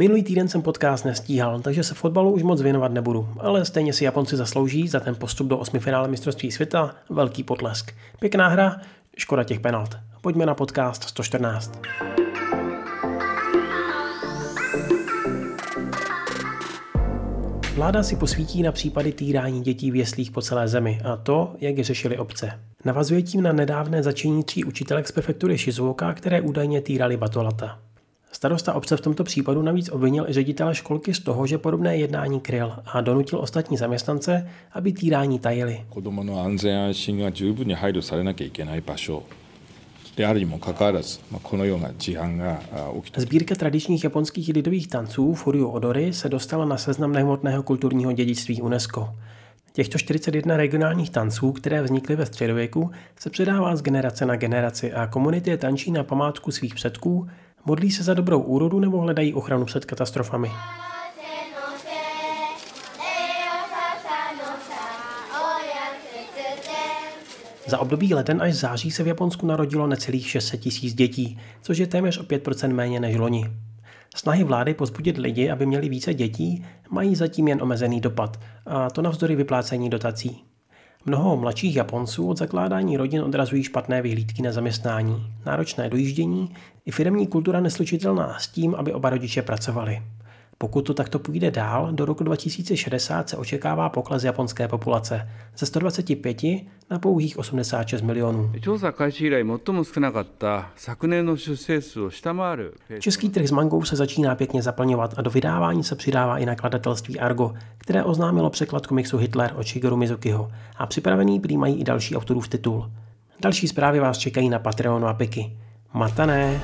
Minulý týden jsem podcast nestíhal, takže se fotbalu už moc věnovat nebudu, ale stejně si Japonci zaslouží za ten postup do osmi finále mistrovství světa velký potlesk. Pěkná hra, škoda těch penalt. Pojďme na podcast 114. Vláda si posvítí na případy týrání dětí v jeslích po celé zemi a to, jak je řešili obce. Navazuje tím na nedávné začení tří učitelek z prefektury Shizuoka, které údajně týrali batolata. Starosta obce v tomto případu navíc obvinil i ředitele školky z toho, že podobné jednání kryl a donutil ostatní zaměstnance, aby týrání tajili. Sbírka tradičních japonských lidových tanců Furyu Odory se dostala na seznam nehmotného kulturního dědictví UNESCO. Těchto 41 regionálních tanců, které vznikly ve středověku, se předává z generace na generaci a komunity je tančí na památku svých předků, modlí se za dobrou úrodu nebo hledají ochranu před katastrofami. Za období leden až září se v Japonsku narodilo necelých 600 tisíc dětí, což je téměř o 5% méně než loni. Snahy vlády pozbudit lidi, aby měli více dětí, mají zatím jen omezený dopad, a to navzdory vyplácení dotací. Mnoho mladších Japonců od zakládání rodin odrazují špatné vyhlídky na zaměstnání, náročné dojíždění i firmní kultura neslučitelná s tím, aby oba rodiče pracovali. Pokud to takto půjde dál, do roku 2060 se očekává pokles japonské populace ze 125 na pouhých 86 milionů. Český trh s mangou se začíná pěkně zaplňovat a do vydávání se přidává i nakladatelství Argo, které oznámilo překlad komiksu Hitler od Shigeru Mizukiho a připravený přijímají i další autorův titul. Další zprávy vás čekají na Patreonu a Piky. Matané!